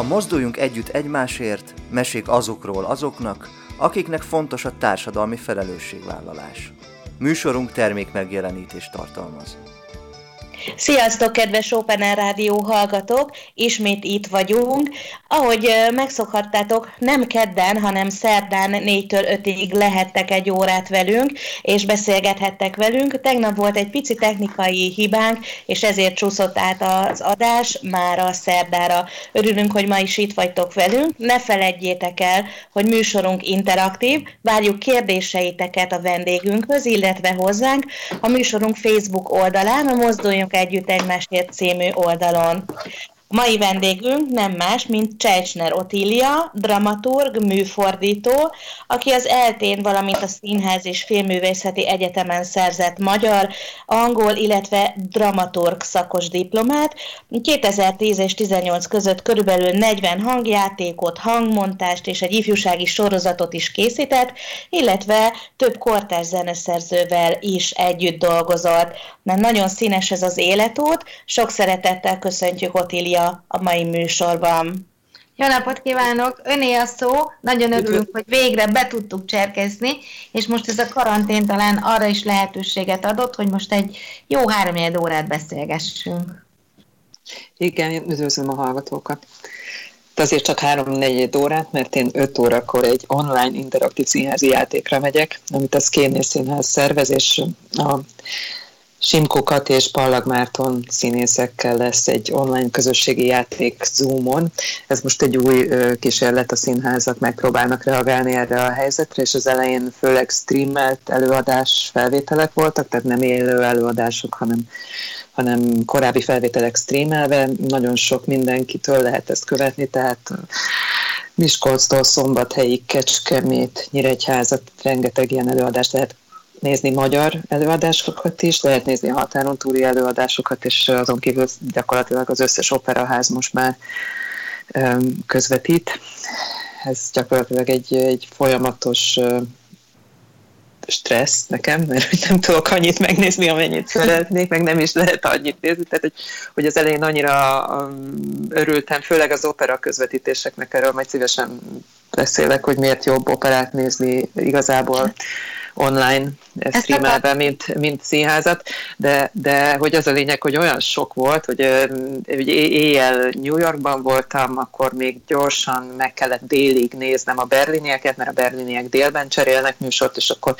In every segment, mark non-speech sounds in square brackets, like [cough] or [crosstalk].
A Mozduljunk Együtt Egymásért mesék azokról azoknak, akiknek fontos a társadalmi felelősségvállalás. Műsorunk termék megjelenítést tartalmaz. Sziasztok, kedves Open Rádió hallgatók! Ismét itt vagyunk. Ahogy megszokhattátok, nem kedden, hanem szerdán 4-től 5-ig lehettek egy órát velünk, és beszélgethettek velünk. Tegnap volt egy pici technikai hibánk, és ezért csúszott át az adás már a szerdára. Örülünk, hogy ma is itt vagytok velünk. Ne feledjétek el, hogy műsorunk interaktív, várjuk kérdéseiteket a vendégünkhöz, illetve hozzánk a műsorunk Facebook oldalán, a Mozduljunk Együtt Egymásért című oldalon. Mai vendégünk nem más, mint Csecsner Otília, dramaturg, műfordító, aki az eltén, valamint a Színház és Filmművészeti Egyetemen szerzett magyar, angol, illetve dramaturg szakos diplomát. 2010 és 18 között körülbelül 40 hangjátékot, hangmontást és egy ifjúsági sorozatot is készített, illetve több kortárs zeneszerzővel is együtt dolgozott. Mert nagyon színes ez az életút, sok szeretettel köszöntjük Otília Mária a mai műsorban. Jó napot kívánok! Öné a szó, nagyon örülünk, hogy végre be tudtuk cserkezni, és most ez a karantén talán arra is lehetőséget adott, hogy most egy jó három órát beszélgessünk. Igen, üdvözlöm a hallgatókat. De azért csak három-negyed órát, mert én öt órakor egy online interaktív színházi játékra megyek, amit a Szkénél Színház szervez, és a Simkokat és Pallag Márton színészekkel lesz egy online közösségi játék Zoomon. Ez most egy új kísérlet, a színházak megpróbálnak reagálni erre a helyzetre, és az elején főleg streamelt előadás felvételek voltak, tehát nem élő előadások, hanem, hanem korábbi felvételek streamelve. Nagyon sok mindenkitől lehet ezt követni, tehát Miskolctól Szombathelyig, Kecskemét, Nyíregyházat, rengeteg ilyen előadást lehet nézni magyar előadásokat is, lehet nézni a határon túli előadásokat, és azon kívül gyakorlatilag az összes operaház most már közvetít. Ez gyakorlatilag egy, egy folyamatos stressz nekem, mert nem tudok annyit megnézni, amennyit szeretnék, meg nem is lehet annyit nézni. Tehát, hogy, hogy az elején annyira örültem, főleg az opera közvetítéseknek, erről majd szívesen beszélek, hogy miért jobb operát nézni igazából online streamelve, mint, mint színházat, de, de hogy az a lényeg, hogy olyan sok volt, hogy, hogy éjjel New Yorkban voltam, akkor még gyorsan meg kellett délig néznem a berlinieket, mert a berliniek délben cserélnek műsort, és akkor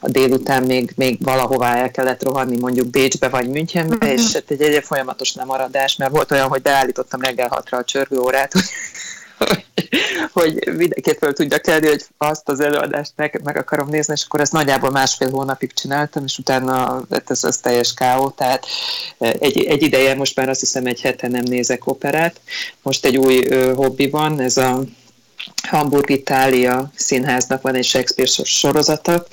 a délután még, még valahová el kellett rohanni, mondjuk Bécsbe vagy Münchenbe, uh-huh. és egy, egy folyamatos lemaradás, mert volt olyan, hogy beállítottam reggel hatra a csörgőórát, [laughs] hogy hogy mindenképp fel tudja kelni, hogy azt az előadást meg, meg akarom nézni, és akkor ezt nagyjából másfél hónapig csináltam, és utána lett ez az teljes káó, tehát egy, egy ideje most már azt hiszem egy hete nem nézek operát. Most egy új ö, hobbi van, ez a Hamburg Itália színháznak van egy Shakespeare sorozata,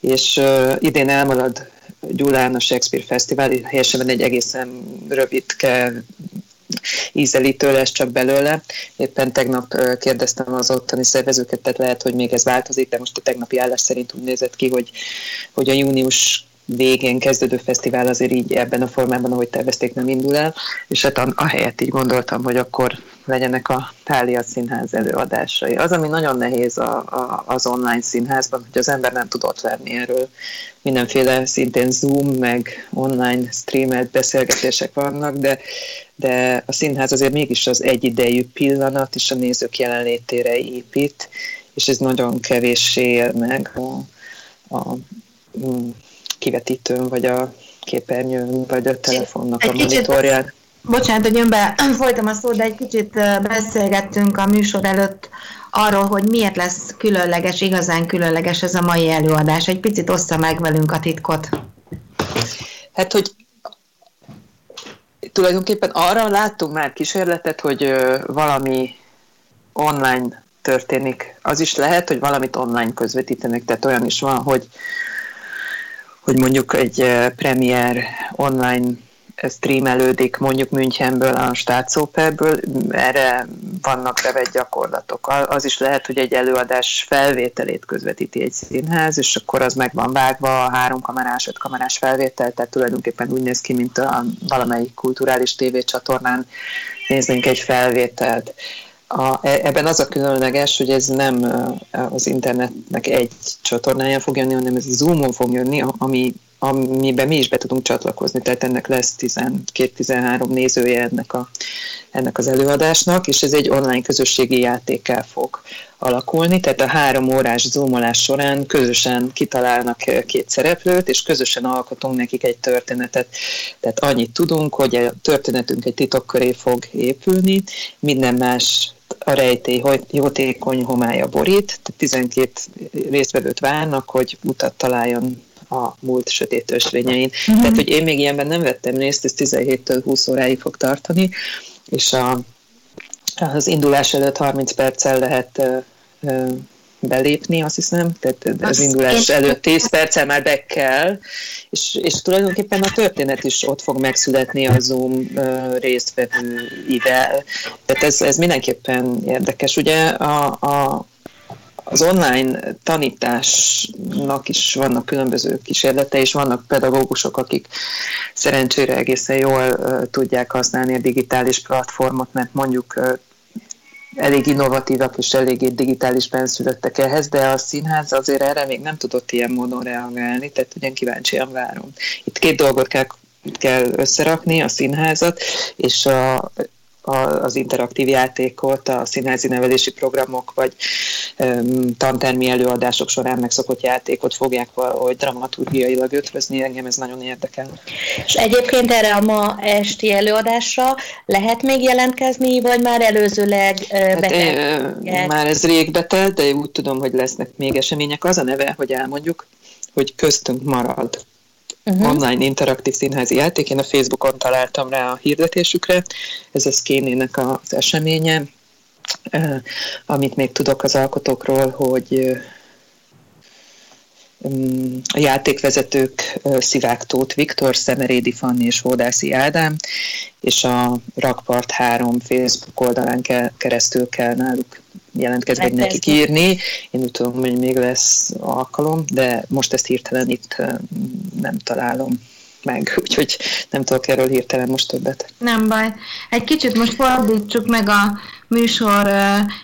és uh, idén elmarad Gyulán a Shakespeare Fesztivál, helyesen egy egészen rövidke ízelítő lesz csak belőle. Éppen tegnap kérdeztem az ottani szervezőket, tehát lehet, hogy még ez változik, de most a tegnapi állás szerint úgy nézett ki, hogy, hogy a június végén kezdődő fesztivál azért így ebben a formában, ahogy tervezték, nem indul el, és hát a, helyet így gondoltam, hogy akkor legyenek a Tália Színház előadásai. Az, ami nagyon nehéz a, a, az online színházban, hogy az ember nem tud ott erről. Mindenféle szintén Zoom, meg online streamelt beszélgetések vannak, de, de a színház azért mégis az egyidejű pillanat és a nézők jelenlétére épít, és ez nagyon kevéssé él meg a, a mm, kivetítőn, vagy a képernyőn, vagy a telefonnak a monitorján. Bocsánat, hogy önbe [clears throat] folytam a szót, de egy kicsit beszélgettünk a műsor előtt arról, hogy miért lesz különleges, igazán különleges ez a mai előadás. Egy picit ossza meg velünk a titkot. Hát, hogy tulajdonképpen arra láttunk már kísérletet, hogy valami online történik. Az is lehet, hogy valamit online közvetítenek, tehát olyan is van, hogy, hogy mondjuk egy premier online streamelődik mondjuk Münchenből, a Staatsoperből, erre vannak bevett gyakorlatok. Az is lehet, hogy egy előadás felvételét közvetíti egy színház, és akkor az meg van vágva a három kamerás, öt kamerás felvétel, tehát tulajdonképpen úgy néz ki, mint a valamelyik kulturális tévécsatornán néznénk egy felvételt. A, e, ebben az a különleges, hogy ez nem az internetnek egy csatornáján fog jönni, hanem ez Zoomon fog jönni, ami, amiben mi is be tudunk csatlakozni, tehát ennek lesz 12-13 nézője ennek, a, ennek az előadásnak, és ez egy online közösségi játékkel fog alakulni, tehát a három órás zoomolás során közösen kitalálnak két szereplőt, és közösen alkotunk nekik egy történetet. Tehát annyit tudunk, hogy a történetünk egy titok köré fog épülni, minden más a rejtély jótékony homája borít, tehát 12 résztvevőt várnak, hogy utat találjon a múlt sötét ösvényein. Uh-huh. Tehát, hogy én még ilyenben nem vettem részt, ez 17-től 20 óráig fog tartani, és a, az indulás előtt 30 perccel lehet belépni, azt hiszem, tehát az azt indulás én... előtt 10 perccel már be kell, és, és tulajdonképpen a történet is ott fog megszületni a Zoom résztvevőivel. Tehát ez, ez mindenképpen érdekes. Ugye a, a, az online tanításnak is vannak különböző kísérlete, és vannak pedagógusok, akik szerencsére egészen jól uh, tudják használni a digitális platformot, mert mondjuk uh, elég innovatívak és eléggé digitális benszülöttek ehhez, de a színház azért erre még nem tudott ilyen módon reagálni, tehát ugyan kíváncsian várom. Itt két dolgot kell kell összerakni, a színházat, és a az interaktív játékot a színházi nevelési programok vagy um, tantermi előadások során megszokott játékot fogják valahogy dramaturgiailag ötvözni, engem ez nagyon érdekel. És egyébként erre a ma esti előadásra lehet még jelentkezni, vagy már előzőleg uh? Hát, már ez rég betelt, de úgy tudom, hogy lesznek még események. Az a neve, hogy elmondjuk, hogy köztünk marad uh-huh. online interaktív színházi játék. Én a Facebookon találtam rá a hirdetésükre. Ez a Szkénének az eseménye. Amit még tudok az alkotókról, hogy a játékvezetők Szivák Tóth Viktor, Szemerédi Fanni és Hódászi Ádám, és a Rakpart 3 Facebook oldalán keresztül kell náluk jelentkezni, vagy nekik írni. Én úgy tudom, hogy még lesz alkalom, de most ezt hirtelen itt nem találom meg, [laughs] úgyhogy nem tudok erről hirtelen most többet. Nem baj. Egy kicsit most fordítsuk meg a műsor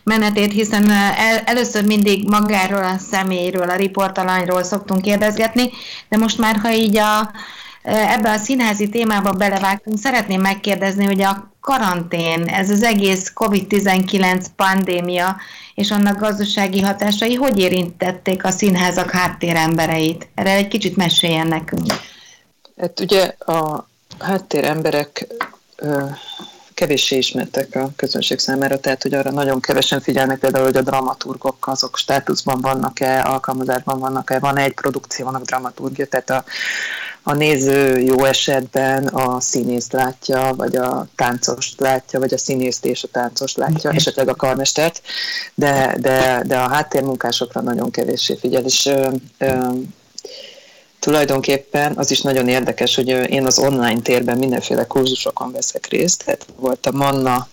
menetét, hiszen el, először mindig magáról a személyről, a riportalanyról szoktunk kérdezgetni, de most már, ha így a, ebbe a színházi témába belevágtunk, szeretném megkérdezni, hogy a karantén, ez az egész COVID-19 pandémia és annak gazdasági hatásai hogy érintették a színházak háttérembereit? Erre egy kicsit meséljen nekünk. Hát ugye a háttéremberek kevéssé ismertek a közönség számára, tehát hogy arra nagyon kevesen figyelnek például, hogy a dramaturgok azok státuszban vannak-e, alkalmazásban vannak-e, van -e egy produkciónak dramaturgia, tehát a, a néző jó esetben a színészt látja, vagy a táncost látja, vagy a színészt és a táncost látja, esetleg a karmestert, de, de, de a háttérmunkásokra nagyon kevéssé figyel, és ö, ö, tulajdonképpen az is nagyon érdekes, hogy én az online térben mindenféle kurzusokon veszek részt. Tehát volt a Manna,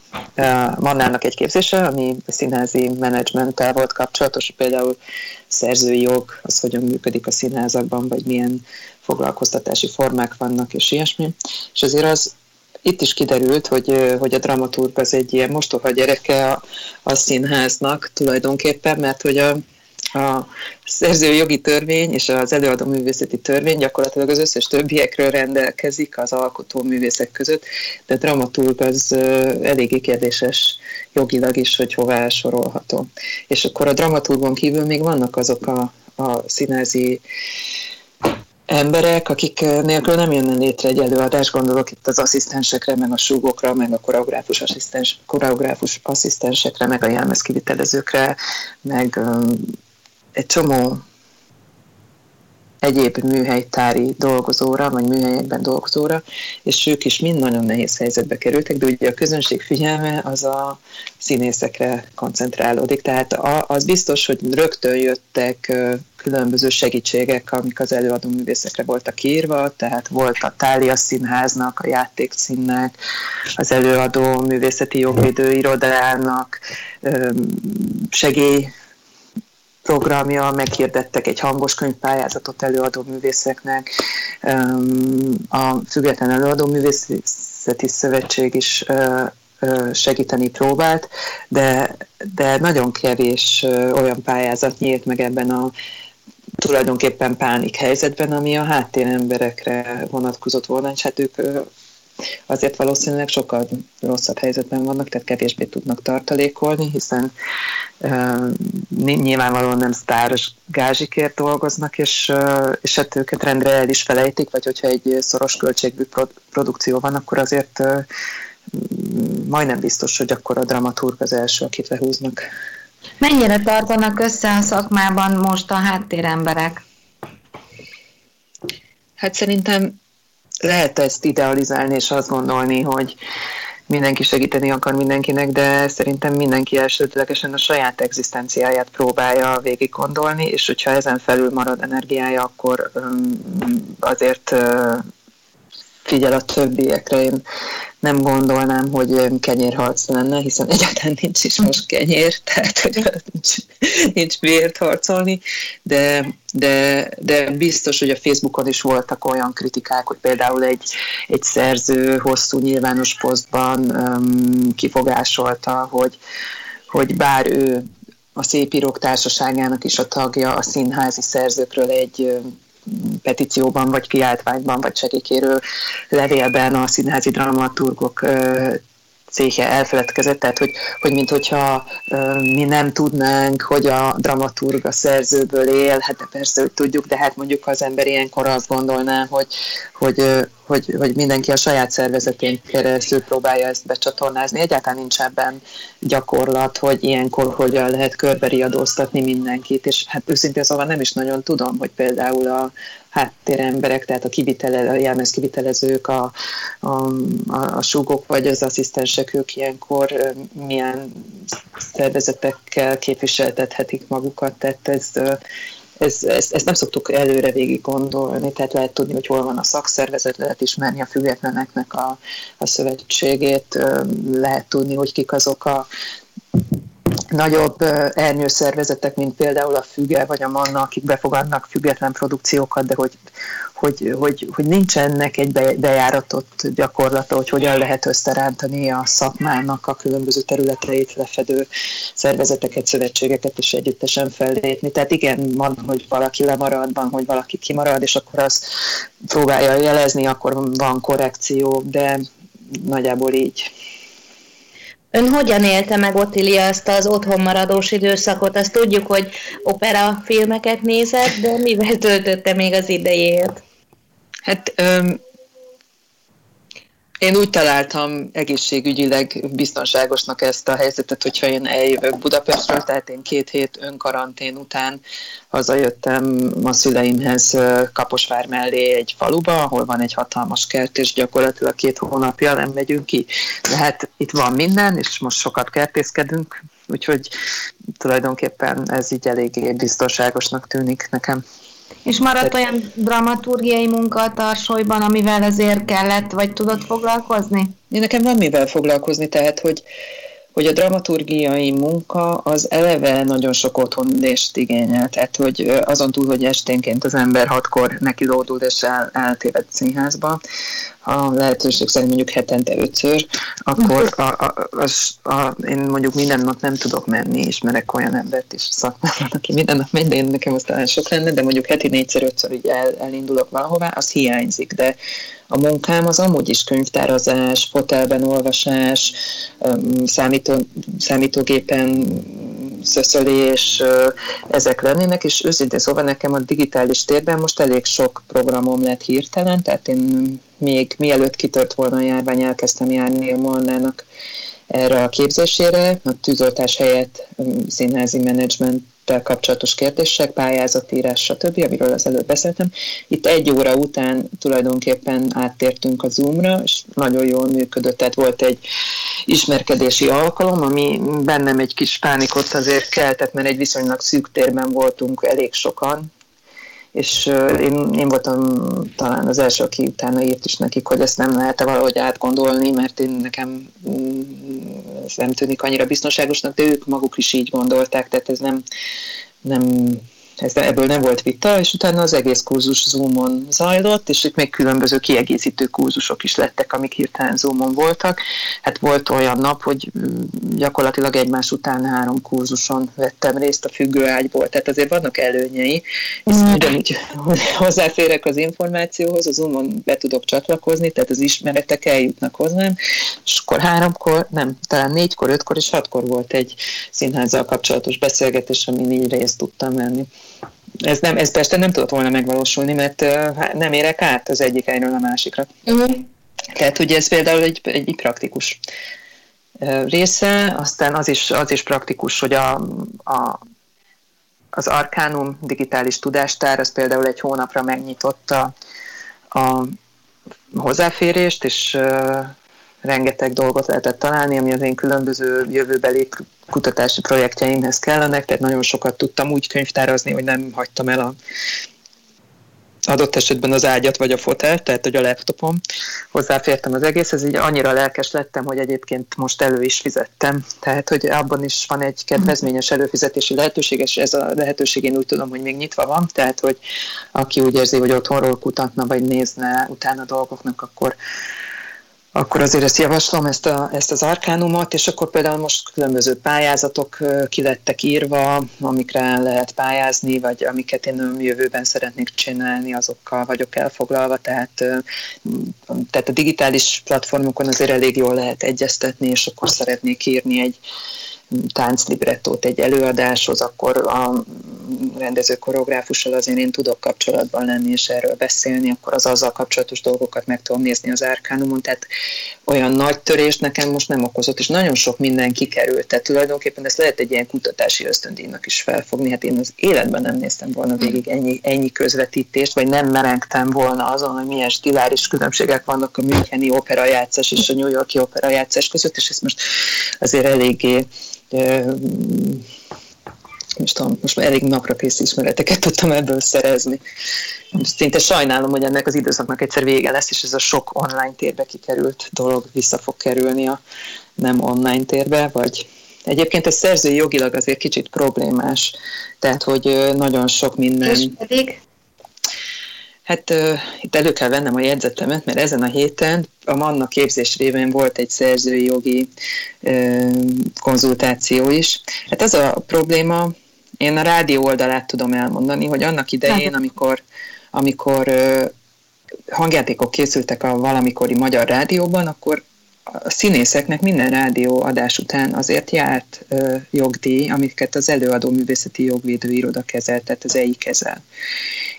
Mannának egy képzése, ami színházi menedzsmenttel volt kapcsolatos, például szerzői jog, az hogyan működik a színházakban, vagy milyen foglalkoztatási formák vannak, és ilyesmi. És azért az itt is kiderült, hogy, hogy a dramaturg az egy ilyen mostoha gyereke a, a színháznak tulajdonképpen, mert hogy a, a szerzői jogi törvény és az előadó művészeti törvény gyakorlatilag az összes többiekről rendelkezik az alkotó művészek között, de dramaturg az eléggé kérdéses jogilag is, hogy hová sorolható. És akkor a dramaturgon kívül még vannak azok a, a színázi emberek, akik nélkül nem jönne létre egy előadás, gondolok itt az asszisztensekre, meg a súgokra, meg a koreográfus, asszisztens, koreográfus asszisztensekre, meg a jelmezkivitelezőkre, meg egy csomó egyéb műhelytári dolgozóra, vagy műhelyekben dolgozóra, és ők is mind nagyon nehéz helyzetbe kerültek, de ugye a közönség figyelme az a színészekre koncentrálódik, tehát az biztos, hogy rögtön jöttek különböző segítségek, amik az előadó művészekre voltak írva, tehát volt a Tália Színháznak, a Játékszínnek, az előadó művészeti jogvédő irodának, segély programja, meghirdettek egy hangos könyvpályázatot előadó művészeknek, a Független Előadó Művészeti Szövetség is segíteni próbált, de, de nagyon kevés olyan pályázat nyílt meg ebben a tulajdonképpen pánik helyzetben, ami a háttéremberekre vonatkozott volna, és hát ők azért valószínűleg sokkal rosszabb helyzetben vannak, tehát kevésbé tudnak tartalékolni, hiszen uh, nyilvánvalóan nem sztáros gázsikért dolgoznak, és, uh, és hát őket rendre el is felejtik, vagy hogyha egy szoros költségű produkció van, akkor azért uh, majdnem biztos, hogy akkor a dramaturg az első, akit lehúznak. Mennyire tartanak össze a szakmában most a háttéremberek? Hát szerintem lehet ezt idealizálni és azt gondolni, hogy mindenki segíteni akar mindenkinek, de szerintem mindenki elsődlegesen a saját egzisztenciáját próbálja végig gondolni, és hogyha ezen felül marad energiája, akkor azért figyel a többiekre. Én nem gondolnám, hogy kenyérharc lenne, hiszen egyáltalán nincs is most kenyér, [laughs] tehát hogy nincs, nincs miért harcolni, de, de, de biztos, hogy a Facebookon is voltak olyan kritikák, hogy például egy, egy szerző hosszú nyilvános posztban um, kifogásolta, hogy, hogy bár ő a Szépírók Társaságának is a tagja, a színházi szerzőkről egy petícióban, vagy kiáltványban, vagy segélykérő levélben a színházi dramaturgok céhe elfeledkezett, tehát hogy, hogy mint hogyha mi nem tudnánk, hogy a dramaturg a szerzőből él, hát persze, hogy tudjuk, de hát mondjuk az ember ilyenkor azt gondolná, hogy, hogy, hogy, hogy mindenki a saját szervezetén keresztül próbálja ezt becsatornázni. Egyáltalán nincs ebben gyakorlat, hogy ilyenkor hogyan lehet körberiadóztatni mindenkit, és hát őszintén szóval nem is nagyon tudom, hogy például a, háttéremberek, tehát a, kivitele, a jelmez kivitelezők, a, a, a, a súgok vagy az asszisztensek, ők ilyenkor milyen szervezetekkel képviseltethetik magukat, tehát ez, ez, ezt, ezt nem szoktuk előre végig gondolni, tehát lehet tudni, hogy hol van a szakszervezet, lehet ismerni a függetleneknek a, a szövetségét, lehet tudni, hogy kik azok a nagyobb ernyőszervezetek, mint például a Füge vagy a Manna, akik befogadnak független produkciókat, de hogy, hogy, hogy, hogy nincsenek egy bejáratott gyakorlata, hogy hogyan lehet összerántani a szakmának a különböző területeit lefedő szervezeteket, szövetségeket és együttesen fellépni. Tehát igen, van, hogy valaki lemarad, van, hogy valaki kimarad, és akkor az próbálja jelezni, akkor van korrekció, de nagyjából így. Ön hogyan élte meg Ottilia azt az otthonmaradós időszakot? Azt tudjuk, hogy opera filmeket nézett, de mivel töltötte még az idejét? Hát én úgy találtam egészségügyileg biztonságosnak ezt a helyzetet, hogyha én eljövök Budapestről, tehát én két hét önkarantén után hazajöttem a szüleimhez Kaposvár mellé egy faluba, ahol van egy hatalmas kert, és gyakorlatilag két hónapja nem megyünk ki. De hát itt van minden, és most sokat kertészkedünk, úgyhogy tulajdonképpen ez így eléggé biztonságosnak tűnik nekem. És maradt Tehát... olyan dramaturgiai munka a tarsolyban, amivel azért kellett, vagy tudott foglalkozni? Én nekem van mivel foglalkozni, tehát, hogy hogy a dramaturgiai munka az eleve nagyon sok otthonülést igényel, tehát hogy azon túl, hogy esténként az ember hatkor neki lódul és el, eltéved színházba, a lehetőség szerint mondjuk hetente ötször, akkor a, a, az, a, én mondjuk minden nap nem tudok menni, ismerek olyan embert is szakmában, aki minden nap megy, de én nekem az talán sok lenne, de mondjuk heti négyszer, ötször így el, elindulok valahová, az hiányzik, de a munkám az amúgy is könyvtárazás, fotelben olvasás, számító, számítógépen szöszölés, ezek lennének, és őszintén szóval nekem a digitális térben most elég sok programom lett hirtelen, tehát én még mielőtt kitört volna a járvány, elkezdtem járni a Molnának erre a képzésére, a tűzoltás helyett színházi menedzsment kapcsolatos kérdések, pályázatírás, stb., amiről az előbb beszéltem. Itt egy óra után tulajdonképpen áttértünk a Zoom-ra, és nagyon jól működött, tehát volt egy ismerkedési alkalom, ami bennem egy kis pánikot azért keltett, mert egy viszonylag szűk térben voltunk elég sokan, és én, én voltam talán az első, aki utána írt is nekik, hogy ezt nem lehet -e valahogy átgondolni, mert én nekem mm, ez nem tűnik annyira biztonságosnak, de ők maguk is így gondolták, tehát ez nem, nem ez, ebből nem volt vita, és utána az egész kurzus Zoomon zajlott, és itt még különböző kiegészítő kurzusok is lettek, amik hirtelen Zoomon voltak. Hát volt olyan nap, hogy mm, gyakorlatilag egymás után három kurzuson vettem részt a függőágyból, tehát azért vannak előnyei, és mm. ugyanúgy [laughs] hozzáférek az információhoz, a Zoomon be tudok csatlakozni, tehát az ismeretek eljutnak hozzám, és akkor háromkor, nem, talán négykor, ötkor és hatkor volt egy színházzal kapcsolatos beszélgetés, amin így részt tudtam venni ez, nem, ez persze nem tudott volna megvalósulni, mert nem érek át az egyik helyről a másikra. Uh-huh. Tehát ugye ez például egy, egy praktikus része, aztán az is, az is praktikus, hogy a, a, az Arcanum digitális tudástár, az például egy hónapra megnyitotta a hozzáférést, és rengeteg dolgot lehetett találni, ami az én különböző jövőbeli kutatási projektjeimhez kellenek, tehát nagyon sokat tudtam úgy könyvtárazni, hogy nem hagytam el a adott esetben az ágyat vagy a fotelt, tehát hogy a laptopom. Hozzáfértem az egészhez, így annyira lelkes lettem, hogy egyébként most elő is fizettem. Tehát, hogy abban is van egy kedvezményes előfizetési lehetőség, és ez a lehetőség én úgy tudom, hogy még nyitva van, tehát, hogy aki úgy érzi, hogy otthonról kutatna, vagy nézne utána dolgoknak, akkor akkor azért ezt javaslom, ezt, a, ezt az arkánumot, és akkor például most különböző pályázatok ki lettek írva, amikre lehet pályázni, vagy amiket én jövőben szeretnék csinálni, azokkal vagyok elfoglalva, tehát, tehát a digitális platformokon azért elég jól lehet egyeztetni, és akkor szeretnék írni egy tánclibrettót egy előadáshoz, akkor a rendező koreográfussal azért én tudok kapcsolatban lenni és erről beszélni, akkor az azzal kapcsolatos dolgokat meg tudom nézni az árkánumon, tehát olyan nagy törést nekem most nem okozott, és nagyon sok minden kikerült, tehát tulajdonképpen ezt lehet egy ilyen kutatási ösztöndíjnak is felfogni, hát én az életben nem néztem volna végig ennyi, ennyi közvetítést, vagy nem merengtem volna azon, hogy milyen stiláris különbségek vannak a Müncheni operajátszás és a New Yorki operajátszás között, és ezt most azért eléggé most, tudom, most már elég napra kész ismereteket tudtam ebből szerezni. Szinte sajnálom, hogy ennek az időszaknak egyszer vége lesz, és ez a sok online térbe kikerült dolog vissza fog kerülni a nem online térbe, vagy Egyébként a szerzői jogilag azért kicsit problémás, tehát hogy nagyon sok minden... És pedig? Hát uh, itt elő kell vennem a jegyzetemet, mert ezen a héten a Manna képzés révén volt egy szerzői jogi uh, konzultáció is. Hát az a probléma, én a rádió oldalát tudom elmondani, hogy annak idején, amikor, amikor uh, hangjátékok készültek a valamikori magyar rádióban, akkor a színészeknek minden rádió adás után azért járt uh, jogdíj, amiket az előadó művészeti jogvédő iroda kezelt, tehát az EI kezel.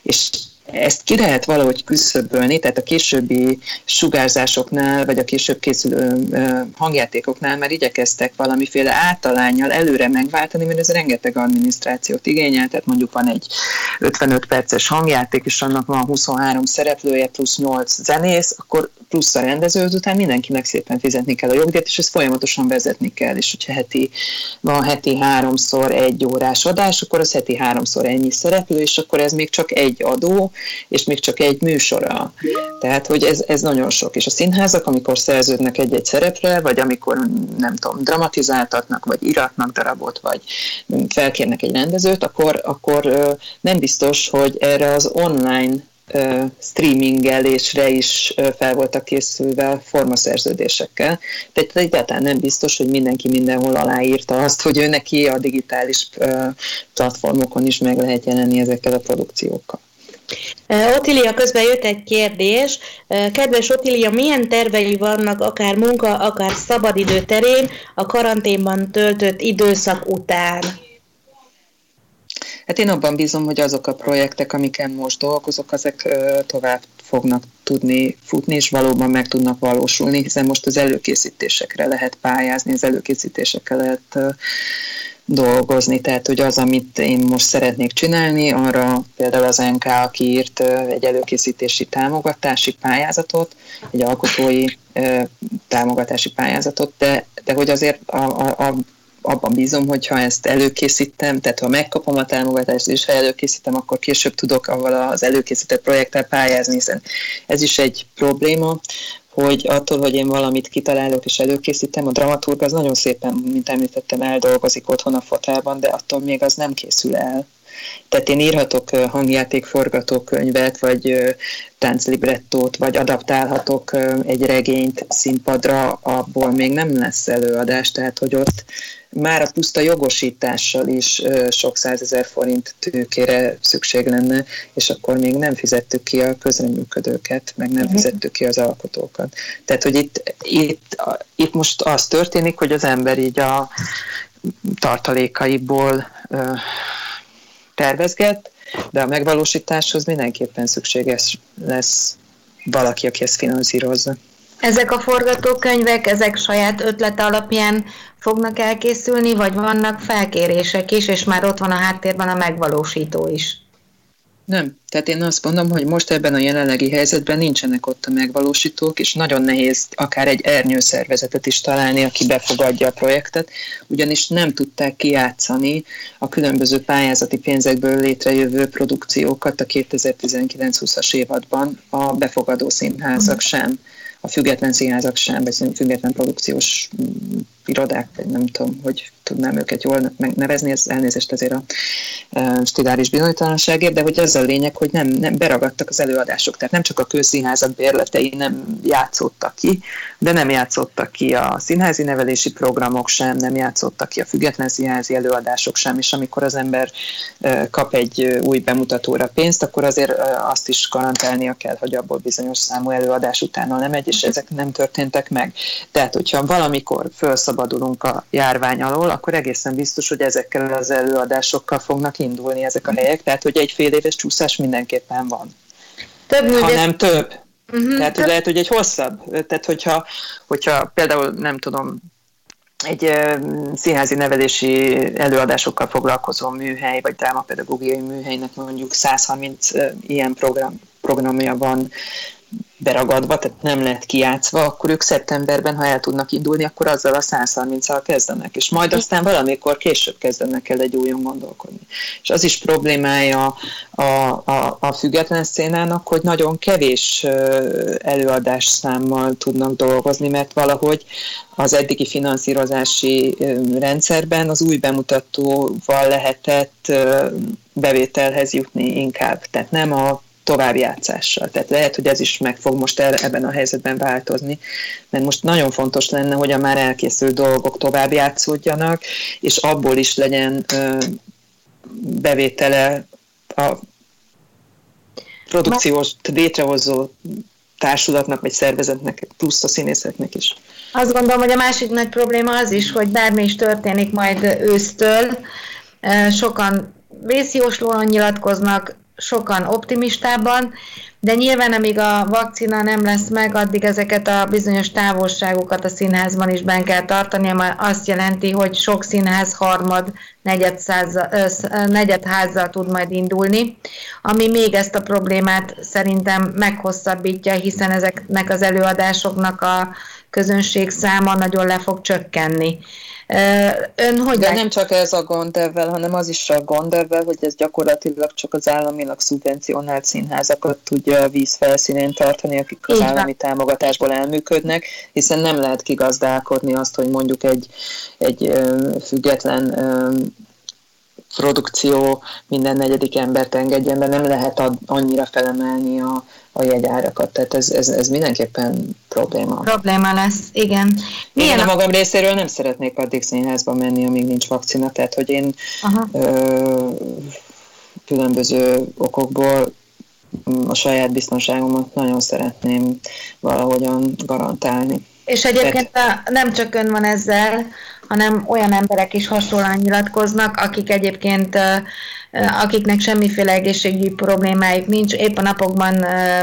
És ezt ki lehet valahogy küszöbölni, tehát a későbbi sugárzásoknál, vagy a később készülő hangjátékoknál már igyekeztek valamiféle általányjal előre megváltani, mert ez rengeteg adminisztrációt igényel, tehát mondjuk van egy 55 perces hangjáték, és annak van 23 szereplője, plusz 8 zenész, akkor plusz a rendező, után mindenkinek szépen fizetni kell a jogdíjat, és ezt folyamatosan vezetni kell, és hogyha heti, van heti háromszor egy órás adás, akkor az heti háromszor ennyi szereplő, és akkor ez még csak egy adó, és még csak egy műsora. Tehát, hogy ez, ez nagyon sok. És a színházak, amikor szerződnek egy-egy szerepre, vagy amikor, nem tudom, dramatizáltatnak, vagy iratnak darabot, vagy felkérnek egy rendezőt, akkor, akkor nem biztos, hogy erre az online streamingelésre is fel voltak készülve formaszerződésekkel. Tehát egyáltalán nem biztos, hogy mindenki mindenhol aláírta azt, hogy ő neki a digitális platformokon is meg lehet jelenni ezekkel a produkciókkal. Otilia, közben jött egy kérdés. Kedves Otilia, milyen tervei vannak akár munka, akár szabadidő terén a karanténban töltött időszak után? Hát én abban bízom, hogy azok a projektek, amiken most dolgozok, ezek tovább fognak tudni futni, és valóban meg tudnak valósulni, hiszen most az előkészítésekre lehet pályázni, az előkészítésekre lehet dolgozni, tehát hogy az, amit én most szeretnék csinálni, arra például az NK, aki írt egy előkészítési támogatási pályázatot, egy alkotói támogatási pályázatot, de, de hogy azért a, a, a abban bízom, hogy ha ezt előkészítem, tehát ha megkapom a támogatást, és ha előkészítem, akkor később tudok avval az előkészített projekttel pályázni, hiszen ez is egy probléma, hogy attól, hogy én valamit kitalálok és előkészítem, a dramaturg az nagyon szépen, mint említettem, eldolgozik otthon a fotelban, de attól még az nem készül el. Tehát én írhatok hangjáték forgatókönyvet, vagy tánclibrettót, vagy adaptálhatok egy regényt színpadra, abból még nem lesz előadás, tehát hogy ott már a puszta jogosítással is sok százezer forint tőkére szükség lenne, és akkor még nem fizettük ki a közreműködőket, meg nem mhm. fizettük ki az alkotókat. Tehát, hogy itt, itt, itt most az történik, hogy az ember így a tartalékaiból tervezget, de a megvalósításhoz mindenképpen szükséges lesz valaki, aki ezt finanszírozza. Ezek a forgatókönyvek, ezek saját ötlete alapján fognak elkészülni, vagy vannak felkérések is, és már ott van a háttérben a megvalósító is? Nem. Tehát én azt mondom, hogy most ebben a jelenlegi helyzetben nincsenek ott a megvalósítók, és nagyon nehéz akár egy ernyőszervezetet is találni, aki befogadja a projektet, ugyanis nem tudták kijátszani a különböző pályázati pénzekből létrejövő produkciókat a 2019-20-as évadban a befogadó színházak sem a független színházak sem, vagy független produkciós irodák, vagy nem tudom, hogy tudnám őket jól megnevezni, ez elnézést azért a e, stiláris bizonytalanságért, de hogy az a lényeg, hogy nem, nem beragadtak az előadások, tehát nem csak a közszínházak bérletei nem játszottak ki, de nem játszottak ki a színházi nevelési programok sem, nem játszottak ki a független színházi előadások sem, és amikor az ember e, kap egy új bemutatóra pénzt, akkor azért e, azt is garantálnia kell, hogy abból bizonyos számú előadás utána nem megy, és ezek nem történtek meg. Tehát, hogyha valamikor felszabadulunk a járvány alól, akkor egészen biztos, hogy ezekkel az előadásokkal fognak indulni ezek a helyek, tehát hogy egy fél éves csúszás mindenképpen van. Több ha nem több. Uh-huh, tehát több. lehet, hogy egy hosszabb. Tehát hogyha, hogyha például nem tudom, egy színházi nevelési előadásokkal foglalkozó műhely, vagy drámapedagógiai műhelynek mondjuk 130 ilyen program, programja van beragadva, tehát nem lehet kiátszva, akkor ők szeptemberben, ha el tudnak indulni, akkor azzal a 130-al kezdenek, és majd aztán valamikor később kezdenek el egy újon gondolkodni. És az is problémája a, a, a független szénának, hogy nagyon kevés előadás számmal tudnak dolgozni, mert valahogy az eddigi finanszírozási rendszerben az új bemutatóval lehetett bevételhez jutni inkább. Tehát nem a továbbjátszással. Tehát lehet, hogy ez is meg fog most ebben a helyzetben változni, mert most nagyon fontos lenne, hogy a már elkészült dolgok tovább játszódjanak, és abból is legyen bevétele a produkciós létrehozó társulatnak vagy szervezetnek, plusz a színészeknek is. Azt gondolom, hogy a másik nagy probléma az is, hogy bármi is történik majd ősztől, sokan vészjóslóan nyilatkoznak, sokan optimistában, de nyilván amíg a vakcina nem lesz meg, addig ezeket a bizonyos távolságokat a színházban is ben kell tartani, ami azt jelenti, hogy sok színház harmad, negyed, száza, negyed házzal tud majd indulni, ami még ezt a problémát szerintem meghosszabbítja, hiszen ezeknek az előadásoknak a közönség száma nagyon le fog csökkenni. Ön hogy De nem csak ez a gond ebben, hanem az is a gond ebben, hogy ez gyakorlatilag csak az államilag szubvencionált színházakat tudja a víz felszínén tartani, akik az állami támogatásból elműködnek, hiszen nem lehet kigazdálkodni azt, hogy mondjuk egy, egy független produkció minden negyedik embert engedjen be, nem lehet ad, annyira felemelni a, a jegyárakat, tehát ez, ez, ez mindenképpen probléma. Probléma lesz, igen. Milyen én a magam részéről nem szeretnék addig színházba menni, amíg nincs vakcina, tehát hogy én ö, különböző okokból a saját biztonságomat nagyon szeretném valahogyan garantálni. És egyébként Tehát... nem csak ön van ezzel, hanem olyan emberek is hasonlóan nyilatkoznak, akik egyébként akiknek semmiféle egészségügyi problémájuk nincs. Épp a napokban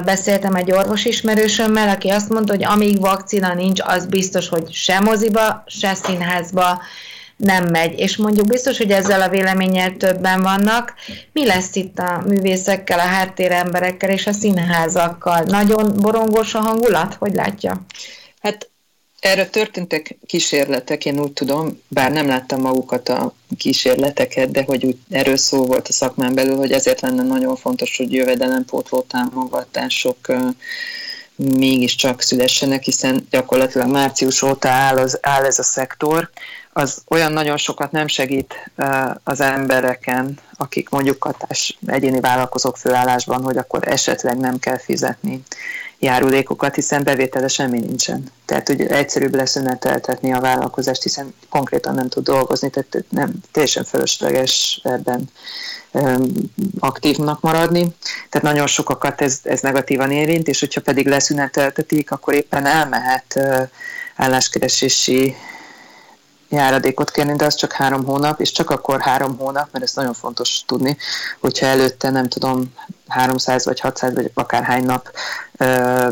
beszéltem egy orvos ismerősömmel, aki azt mondta, hogy amíg vakcina nincs, az biztos, hogy se moziba, se színházba nem megy. És mondjuk biztos, hogy ezzel a véleménnyel többen vannak. Mi lesz itt a művészekkel, a háttéremberekkel és a színházakkal? Nagyon borongós a hangulat? Hogy látja? Hát erre történtek kísérletek, én úgy tudom, bár nem láttam magukat a kísérleteket, de hogy úgy erről szó volt a szakmán belül, hogy ezért lenne nagyon fontos, hogy jövedelempótló támogatások mégiscsak szülessenek, hiszen gyakorlatilag március óta áll, az, áll ez a szektor, az olyan nagyon sokat nem segít az embereken, akik mondjuk katás egyéni vállalkozók főállásban, hogy akkor esetleg nem kell fizetni járulékokat, hiszen bevétele semmi nincsen. Tehát, hogy egyszerűbb leszüneteltetni a vállalkozást, hiszen konkrétan nem tud dolgozni, tehát nem teljesen fölösleges ebben aktívnak maradni. Tehát nagyon sokakat ez, ez negatívan érint, és hogyha pedig leszüneteltetik, akkor éppen elmehet álláskeresési járadékot kérni, de az csak három hónap, és csak akkor három hónap, mert ez nagyon fontos tudni, hogyha előtte nem tudom, 300 vagy 600 vagy akárhány nap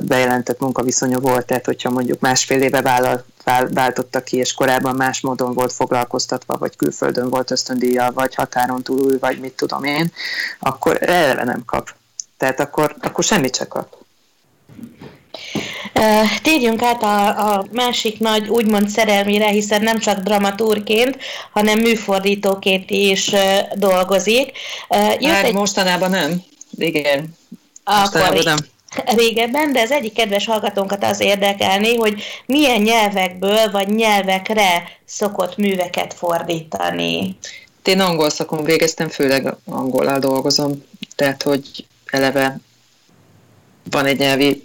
bejelentett munkaviszonya volt, tehát hogyha mondjuk másfél éve vállal, váltotta ki, és korábban más módon volt foglalkoztatva, vagy külföldön volt ösztöndíjjal, vagy határon túl, vagy mit tudom én, akkor eleve nem kap. Tehát akkor, akkor semmit se kap. Térjünk át a, a másik nagy úgymond szerelmére, hiszen nem csak dramaturként, hanem műfordítóként is dolgozik. Jött Már egy... mostanában nem. Igen. Mostanában nem [laughs] régebben, de az egyik kedves hallgatónkat az érdekelni, hogy milyen nyelvekből vagy nyelvekre szokott műveket fordítani. Én angol szakon végeztem, főleg angolal dolgozom, tehát hogy eleve van egy nyelvi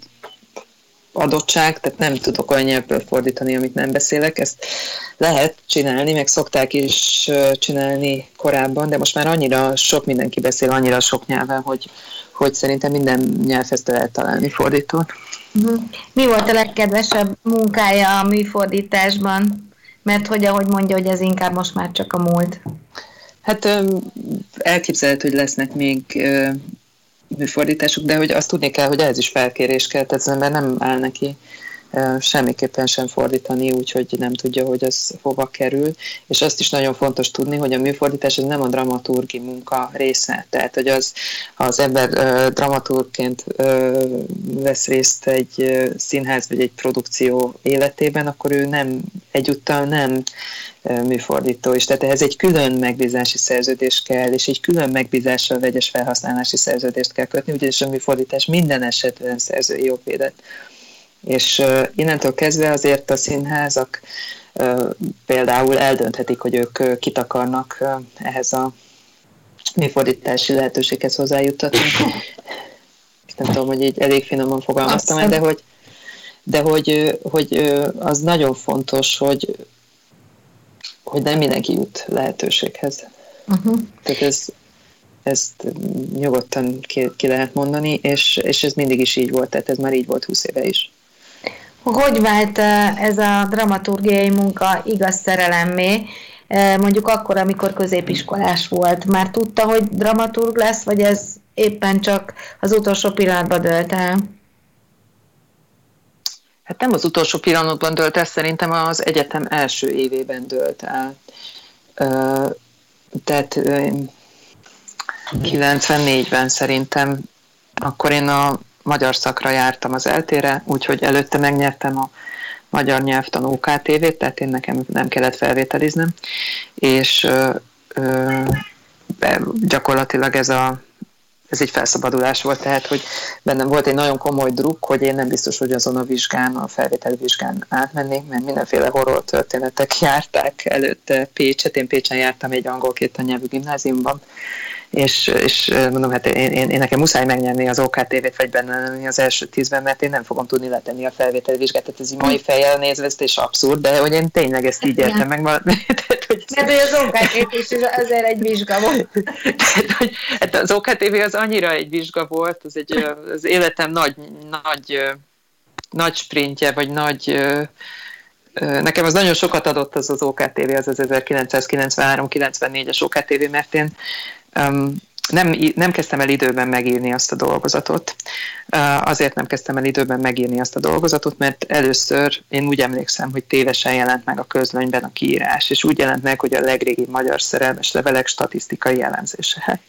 adottság, tehát nem tudok olyan nyelvből fordítani, amit nem beszélek. Ezt lehet csinálni, meg szokták is csinálni korábban, de most már annyira sok mindenki beszél, annyira sok nyelven, hogy, hogy szerintem minden nyelvhez lehet találni fordítót. Mhm. Mi volt a legkedvesebb munkája a műfordításban? Mert hogy ahogy mondja, hogy ez inkább most már csak a múlt. Hát elképzelhető, hogy lesznek még műfordításuk, de hogy azt tudni kell, hogy ez is felkérés kell, tehát az ember nem áll neki semmiképpen sem fordítani, úgyhogy nem tudja, hogy az hova kerül. És azt is nagyon fontos tudni, hogy a műfordítás ez nem a dramaturgi munka része. Tehát, hogy az, az ember dramaturgként vesz részt egy színház vagy egy produkció életében, akkor ő nem egyúttal nem műfordító is. Tehát ehhez egy külön megbízási szerződés kell, és egy külön megbízással vegyes felhasználási szerződést kell kötni, ugyanis a műfordítás minden esetben szerzői jogvédet. És innentől kezdve azért a színházak például eldönthetik, hogy ők kit akarnak ehhez a műfordítási lehetőséghez hozzájuttatni. Nem tudom, hogy így elég finoman fogalmaztam de hogy, de hogy, hogy az nagyon fontos, hogy, hogy nem mindenki jut lehetőséghez. Uh-huh. Tehát ez, ezt nyugodtan ki, ki lehet mondani, és, és ez mindig is így volt, tehát ez már így volt 20 éve is. Hogy vált ez a dramaturgiai munka igaz szerelemmé, mondjuk akkor, amikor középiskolás volt? Már tudta, hogy dramaturg lesz, vagy ez éppen csak az utolsó pillanatban dölt el? Hát nem az utolsó pillanatban dölt el, szerintem az egyetem első évében dölt el. Tehát 94-ben szerintem akkor én a magyar szakra jártam az eltére, úgyhogy előtte megnyertem a magyar nyelvtan OKTV-t, tehát én nekem nem kellett felvételiznem, és ö, ö, gyakorlatilag ez a ez egy felszabadulás volt, tehát hogy bennem volt egy nagyon komoly druk, hogy én nem biztos, hogy azon a vizsgán, a felvételi vizsgán átmennék, mert mindenféle horror történetek járták előtte Pécset, én Pécsen jártam egy angol két nyelvű gimnáziumban, és, és mondom, hát én, én, én nekem muszáj megnyerni az OKTV-t, vagy benne lenni az első tízben, mert én nem fogom tudni letenni a felvételi vizsgát, ez így mai fejjel nézve, ez és abszurd, de hogy én tényleg ezt így értem meg. tehát, hogy, mert hogy az OKTV is azért egy vizsga volt. tehát, hogy, hát az OKTV az annyira egy vizsga volt, az, egy, az életem nagy, nagy, nagy sprintje, vagy nagy Nekem az nagyon sokat adott az az OKTV, az az 1993-94-es OKTV, mert én nem, nem kezdtem el időben megírni azt a dolgozatot. Azért nem kezdtem el időben megírni azt a dolgozatot, mert először én úgy emlékszem, hogy tévesen jelent meg a közlönyben a kiírás, és úgy jelent meg, hogy a legrégi magyar szerelmes levelek statisztikai jellemzése. Hát,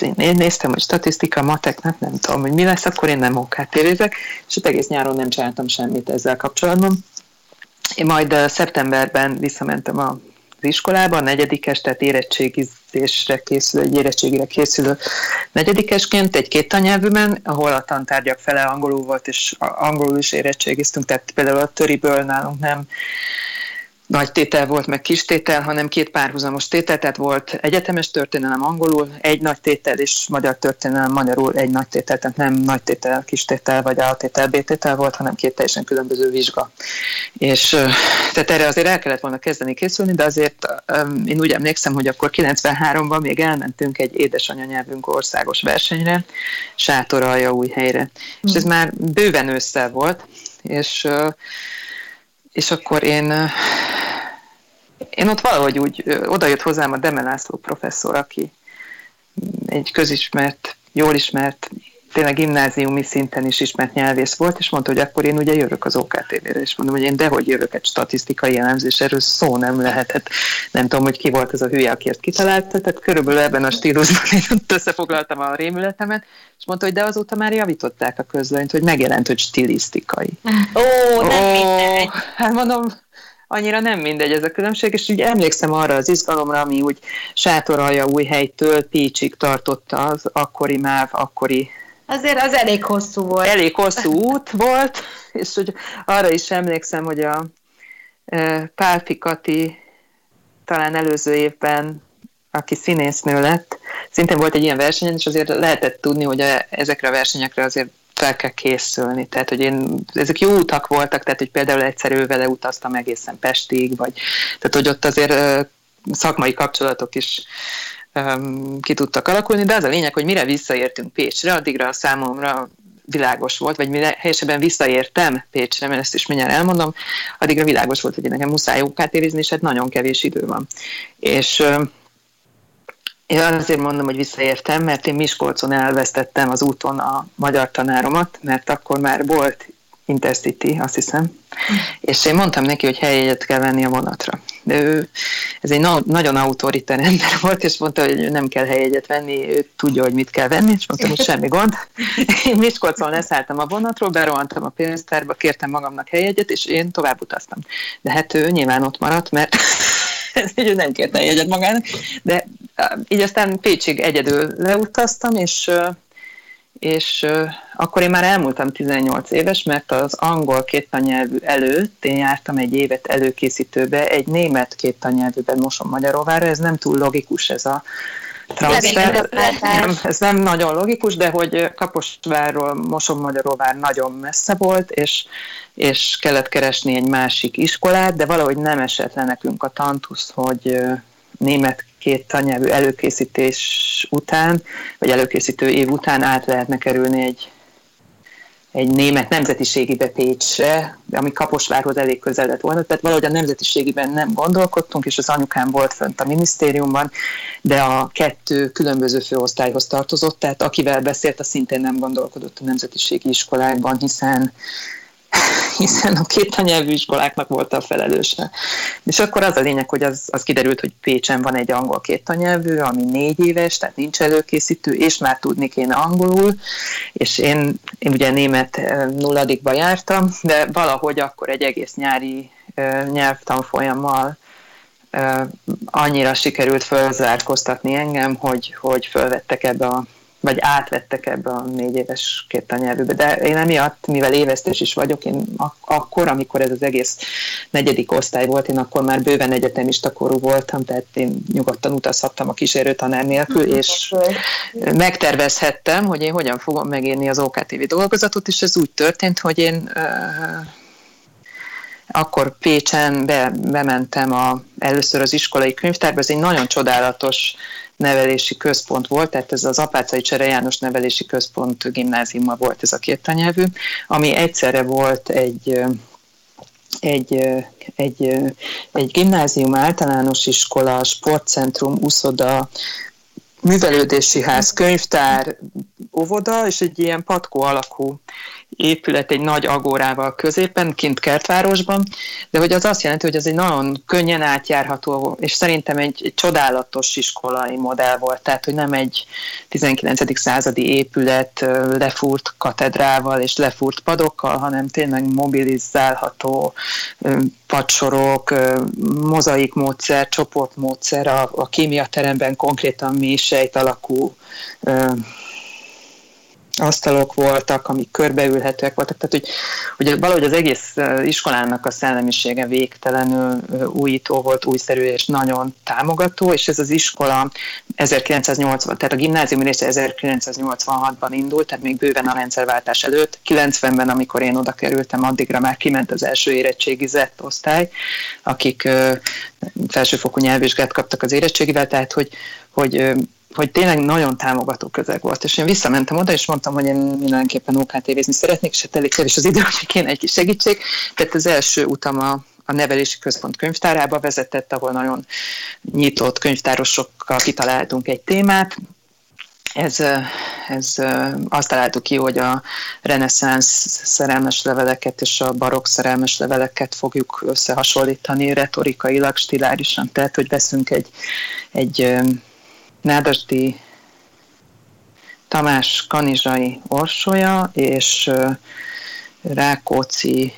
én, én néztem, hogy statisztika, mateknak nem tudom, hogy mi lesz, akkor én nem okát tévézek, és ott egész nyáron nem csináltam semmit ezzel kapcsolatban. Én majd szeptemberben visszamentem a iskolába, a negyedikes, tehát érettségizésre készülő, egy érettségire készülő negyedikesként egy két tannyelvűben, ahol a tantárgyak fele angolul volt, és angolul is érettségiztünk, tehát például a töriből nálunk nem nagy tétel volt, meg kis tétel, hanem két párhuzamos tétel, tehát volt egyetemes történelem angolul, egy nagy tétel, és magyar történelem magyarul egy nagy tétel, tehát nem nagy tétel, kis tétel, vagy A tétel, B tétel volt, hanem két teljesen különböző vizsga. És tehát erre azért el kellett volna kezdeni készülni, de azért én úgy emlékszem, hogy akkor 93-ban még elmentünk egy édesanyanyelvünk országos versenyre, Sátoralja új helyre. Mm. És ez már bőven ősszel volt, és és akkor én, én ott valahogy úgy odajött hozzám a Demelászló professzor, aki egy közismert, jól ismert, tényleg gimnáziumi szinten is ismert nyelvész volt, és mondta, hogy akkor én ugye jövök az OKTV-re, és mondom, hogy én dehogy jövök egy statisztikai elemzés, erről szó nem lehetett. Nem tudom, hogy ki volt ez a hülye, aki ezt kitalálta, tehát körülbelül ebben a stílusban én összefoglaltam a rémületemet, és mondta, hogy de azóta már javították a közlönyt, hogy megjelent, hogy stilisztikai. Ó, nem mindegy. Hát mondom, annyira nem mindegy ez a különbség, és úgy emlékszem arra az izgalomra, ami úgy sátoralja új helytől Pécsig tartotta az akkori MÁV, akkori Azért az elég hosszú volt. Elég hosszú út volt, és hogy arra is emlékszem, hogy a Pálfi Kati talán előző évben, aki színésznő lett, szintén volt egy ilyen versenyen, és azért lehetett tudni, hogy a, ezekre a versenyekre azért fel kell készülni. Tehát, hogy én, ezek jó utak voltak, tehát, hogy például egyszer ő vele utaztam egészen Pestig, vagy tehát, hogy ott azért szakmai kapcsolatok is ki tudtak alakulni, de az a lényeg, hogy mire visszaértünk Pécsre, addigra a számomra világos volt, vagy mire helyesebben visszaértem Pécsre, mert ezt is mindjárt elmondom, addigra világos volt, hogy nekem muszáj ókát érizni, és hát nagyon kevés idő van. És én azért mondom, hogy visszaértem, mert én Miskolcon elvesztettem az úton a magyar tanáromat, mert akkor már volt Intercity, azt hiszem, és én mondtam neki, hogy helyjegyet kell venni a vonatra. De ő, ez egy na- nagyon autoriter ember [laughs] volt, és mondta, hogy nem kell helyjegyet venni, ő tudja, hogy mit kell venni, és mondtam, hogy semmi gond. [laughs] Én Miskolcon leszálltam a vonatról, berohantam a pénztárba, kértem magamnak helyjegyet, és én tovább utaztam. De hát ő nyilván ott maradt, mert [laughs] így nem kérte jegyet magának, de így aztán Pécsig egyedül leutaztam, és és akkor én már elmúltam 18 éves, mert az angol kéttanyelvű előtt én jártam egy évet előkészítőbe, egy német kéttanyelvűben Moson Magyaróvára, ez nem túl logikus ez a transfer. Nem, ez nem nagyon logikus, de hogy Kaposvárról Moson Magyaróvár nagyon messze volt, és, és kellett keresni egy másik iskolát, de valahogy nem esett le nekünk a tantusz, hogy német két tanyelvű előkészítés után, vagy előkészítő év után át lehetne kerülni egy, egy német nemzetiségibe Pécsre, ami Kaposvárhoz elég közel lett volna, tehát valahogy a nemzetiségiben nem gondolkodtunk, és az anyukám volt fönt a minisztériumban, de a kettő különböző főosztályhoz tartozott, tehát akivel beszélt, a szintén nem gondolkodott a nemzetiségi iskolákban, hiszen hiszen a két anyelvű iskoláknak volt a felelőse. És akkor az a lényeg, hogy az, az kiderült, hogy Pécsen van egy angol két anyelvű, ami négy éves, tehát nincs előkészítő, és már tudni kéne angolul, és én, én ugye német eh, nulladikba jártam, de valahogy akkor egy egész nyári eh, nyelvtanfolyammal eh, annyira sikerült fölzárkoztatni engem, hogy, hogy fölvettek ebbe a vagy átvettek ebbe a négy éves két nyelvűbe. De én emiatt, mivel évesztés is vagyok, én ak- akkor, amikor ez az egész negyedik osztály volt, én akkor már bőven egyetemista korú voltam, tehát én nyugodtan utazhattam a kísérőtanár nélkül, és megtervezhettem, hogy én hogyan fogom megírni az OKTV dolgozatot, és ez úgy történt, hogy én akkor Pécsen be, bementem a, először az iskolai könyvtárba, ez egy nagyon csodálatos nevelési központ volt, tehát ez az Apácai Csere János Nevelési Központ gimnáziuma volt ez a két tanyelvű, ami egyszerre volt egy egy, egy, egy gimnázium, általános iskola, sportcentrum, úszoda, művelődési ház, könyvtár, óvoda, és egy ilyen patkó alakú épület egy nagy agórával középen, kint kertvárosban, de hogy az azt jelenti, hogy ez egy nagyon könnyen átjárható, és szerintem egy, egy csodálatos iskolai modell volt, tehát hogy nem egy 19. századi épület lefúrt katedrával és lefúrt padokkal, hanem tényleg mobilizálható padsorok, mozaik módszer, csoportmódszer, a, a kémiateremben konkrétan mi sejt alakú asztalok voltak, amik körbeülhetőek voltak, tehát hogy, hogy valahogy az egész iskolának a szellemisége végtelenül újító volt, újszerű és nagyon támogató, és ez az iskola 1980, tehát a gimnázium része 1986-ban indult, tehát még bőven a rendszerváltás előtt, 90-ben, amikor én oda kerültem, addigra már kiment az első érettségizett osztály, akik felsőfokú nyelvvizsgát kaptak az érettségivel, tehát hogy, hogy hogy tényleg nagyon támogató közeg volt. És én visszamentem oda, és mondtam, hogy én mindenképpen OKTV-zni szeretnék, és hát elég kevés az idő, [laughs] hogy kéne egy kis segítség. Tehát az első utam a, a nevelési központ könyvtárába vezetett, ahol nagyon nyitott könyvtárosokkal kitaláltunk egy témát, ez, ez azt találtuk ki, hogy a reneszánsz szerelmes leveleket és a barokk szerelmes leveleket fogjuk összehasonlítani retorikailag, stilárisan. Tehát, hogy veszünk egy, egy Nádasdi Tamás Kanizsai Orsolya és Rákóczi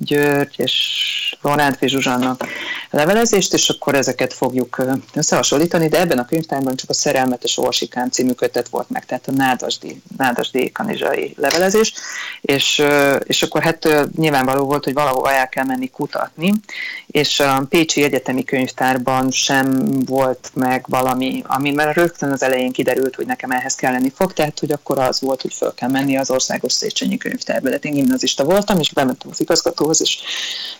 György és Lorántfi Zsuzsannak levelezést, és akkor ezeket fogjuk összehasonlítani, de ebben a könyvtárban csak a Szerelmetes Orsikán című kötet volt meg, tehát a Nádasdi, Nádasdi kanizsai levelezés, és, és akkor hát nyilvánvaló volt, hogy valahol el kell menni kutatni, és a Pécsi Egyetemi Könyvtárban sem volt meg valami, ami már rögtön az elején kiderült, hogy nekem ehhez kell lenni fog, tehát hogy akkor az volt, hogy föl kell menni az Országos Széchenyi Könyvtárba. Tehát én gimnazista voltam, és bementem az igazgatóhoz, és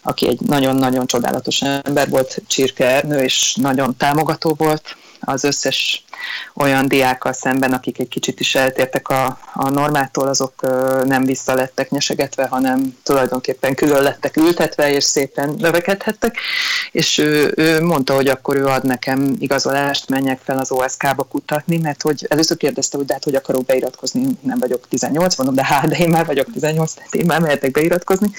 aki egy nagyon-nagyon csodálatos ember volt, Csirke Ernő, és nagyon támogató volt az összes olyan diákkal szemben, akik egy kicsit is eltértek a, a normától, azok nem vissza lettek nyesegetve, hanem tulajdonképpen külön lettek ültetve, és szépen növekedhettek, és ő, ő mondta, hogy akkor ő ad nekem igazolást, menjek fel az OSK-ba kutatni, mert hogy először kérdezte, hogy de hát hogy akarok beiratkozni, nem vagyok 18, mondom, de hát, de én már vagyok 18, tehát én már mehetek beiratkozni,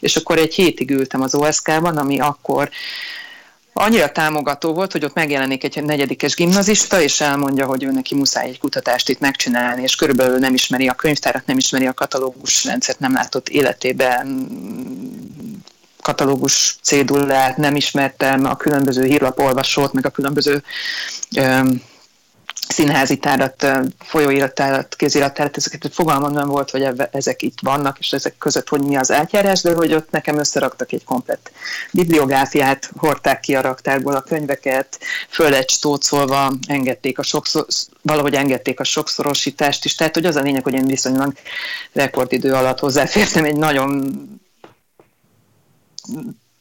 és akkor egy hétig ültem az OSK-ban, ami akkor annyira támogató volt, hogy ott megjelenik egy negyedikes gimnazista, és elmondja, hogy ő neki muszáj egy kutatást itt megcsinálni, és körülbelül nem ismeri a könyvtárat, nem ismeri a katalógus rendszert, nem látott életében katalógus cédulát, nem ismertem a különböző hírlapolvasót, meg a különböző színházi tárat, folyóiratárat, kéziratárat, ezeket fogalmam nem volt, hogy ezek itt vannak, és ezek között hogy mi az átjárás, de hogy ott nekem összeraktak egy komplett bibliográfiát, hordták ki a raktárból a könyveket, föl egy stócolva engedték a sokszor, valahogy engedték a sokszorosítást is, tehát hogy az a lényeg, hogy én viszonylag rekordidő alatt hozzáfértem egy nagyon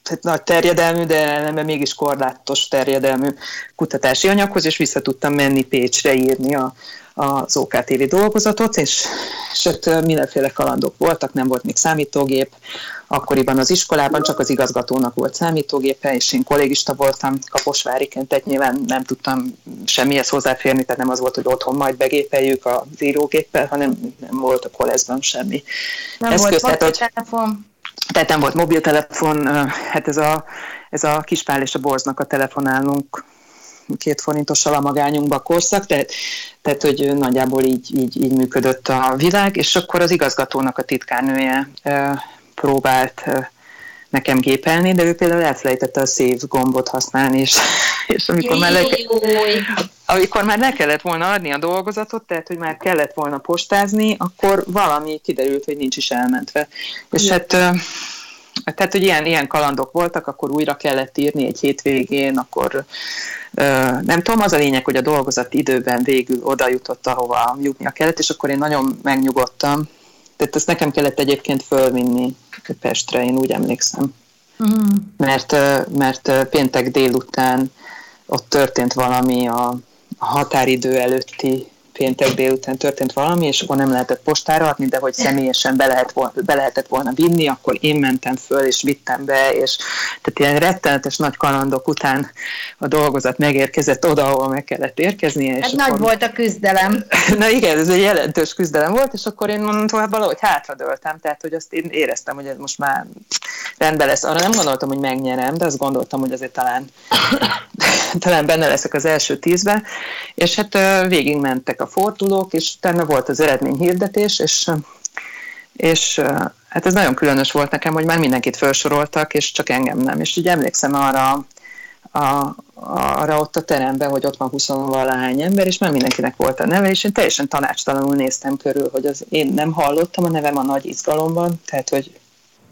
tehát nagy terjedelmű, de ellenben mégis korlátos terjedelmű kutatási anyaghoz, és vissza tudtam menni Pécsre írni a, az OKTV dolgozatot, és, és ott mindenféle kalandok voltak, nem volt még számítógép, akkoriban az iskolában csak az igazgatónak volt számítógépe, és én kollégista voltam Kaposváriként, tehát nyilván nem tudtam semmihez hozzáférni, tehát nem az volt, hogy otthon majd begépeljük az írógéppel, hanem nem volt a koleszban semmi. Nem Eszköz, volt tehát, hogy, telefon tehát nem volt mobiltelefon, hát ez a, ez a kispál és a borznak a telefonálunk két forintossal a magányunkba korszak, tehát, tehát hogy nagyjából így, így, így működött a világ, és akkor az igazgatónak a titkárnője próbált nekem gépelni, de ő például elfelejtette a save gombot használni, és, [laughs] és amikor, már le, amikor már le kellett volna adni a dolgozatot, tehát hogy már kellett volna postázni, akkor valami kiderült, hogy nincs is elmentve. És hát tehát, hogy ilyen, ilyen kalandok voltak, akkor újra kellett írni egy hétvégén, akkor nem tudom, az a lényeg, hogy a dolgozat időben végül oda jutott, ahova jutnia kellett, és akkor én nagyon megnyugodtam, tehát ezt nekem kellett egyébként fölvinni Pestre, én úgy emlékszem. Mm. Mert, mert péntek délután ott történt valami a, a határidő előtti péntek délután történt valami, és akkor nem lehetett postára adni, de hogy személyesen be, lehet volna, be lehetett volna vinni, akkor én mentem föl, és vittem be, és tehát ilyen rettenetes nagy kalandok után a dolgozat megérkezett oda, ahol meg kellett érkeznie. És hát akkor... nagy volt a küzdelem. [laughs] Na igen, ez egy jelentős küzdelem volt, és akkor én mondom, tovább valahogy hátradőltem, tehát hogy azt én éreztem, hogy ez most már rendben lesz. Arra nem gondoltam, hogy megnyerem, de azt gondoltam, hogy azért talán, [coughs] talán benne leszek az első tízbe, és hát végig mentek a fordulók, és utána volt az eredményhirdetés, és, és hát ez nagyon különös volt nekem, hogy már mindenkit felsoroltak, és csak engem nem. És ugye emlékszem arra a, arra ott a teremben, hogy ott van 20 valány ember, és már mindenkinek volt a neve, és én teljesen tanácstalanul néztem körül, hogy az én nem hallottam a nevem a nagy izgalomban, tehát hogy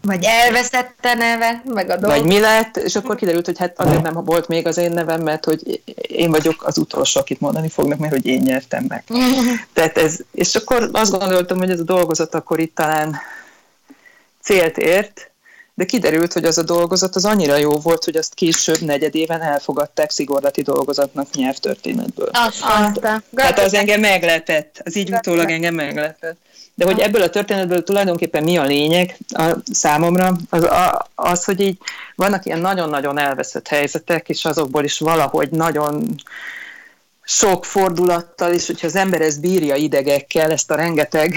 vagy elveszett a neve, meg a dolog. Vagy mi lett, és akkor kiderült, hogy hát azért nem volt még az én nevem, mert hogy én vagyok az utolsó, akit mondani fognak, mert hogy én nyertem meg. [laughs] Tehát ez, és akkor azt gondoltam, hogy ez a dolgozat akkor itt talán célt ért, de kiderült, hogy az a dolgozat az annyira jó volt, hogy azt később negyedéven elfogadták szigorlati dolgozatnak nyelvtörténetből. Azt. Tehát az engem meglepett, az így utólag engem meglepett. De hogy ebből a történetből tulajdonképpen mi a lényeg a számomra, az, az, hogy így vannak ilyen nagyon-nagyon elveszett helyzetek, és azokból is valahogy nagyon sok fordulattal, és hogyha az ember ezt bírja idegekkel, ezt a rengeteg